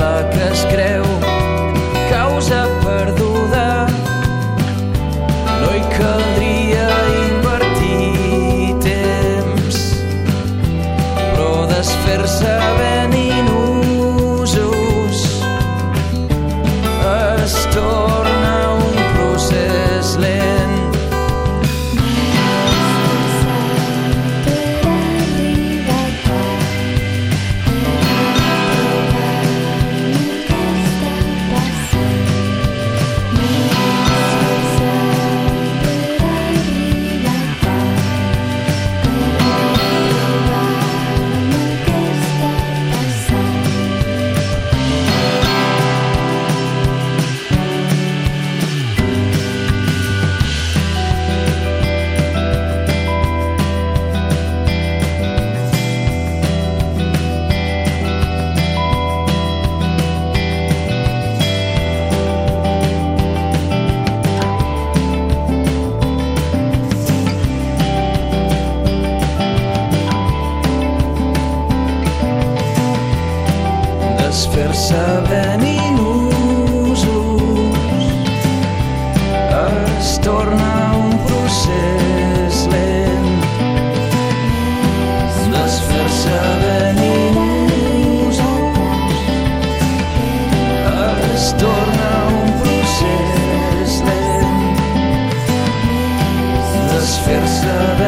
la que es creu desfer-se veninosos es torna un procés lent. Desfer-se veninosos es torna un procés lent. Desfer-se veninosos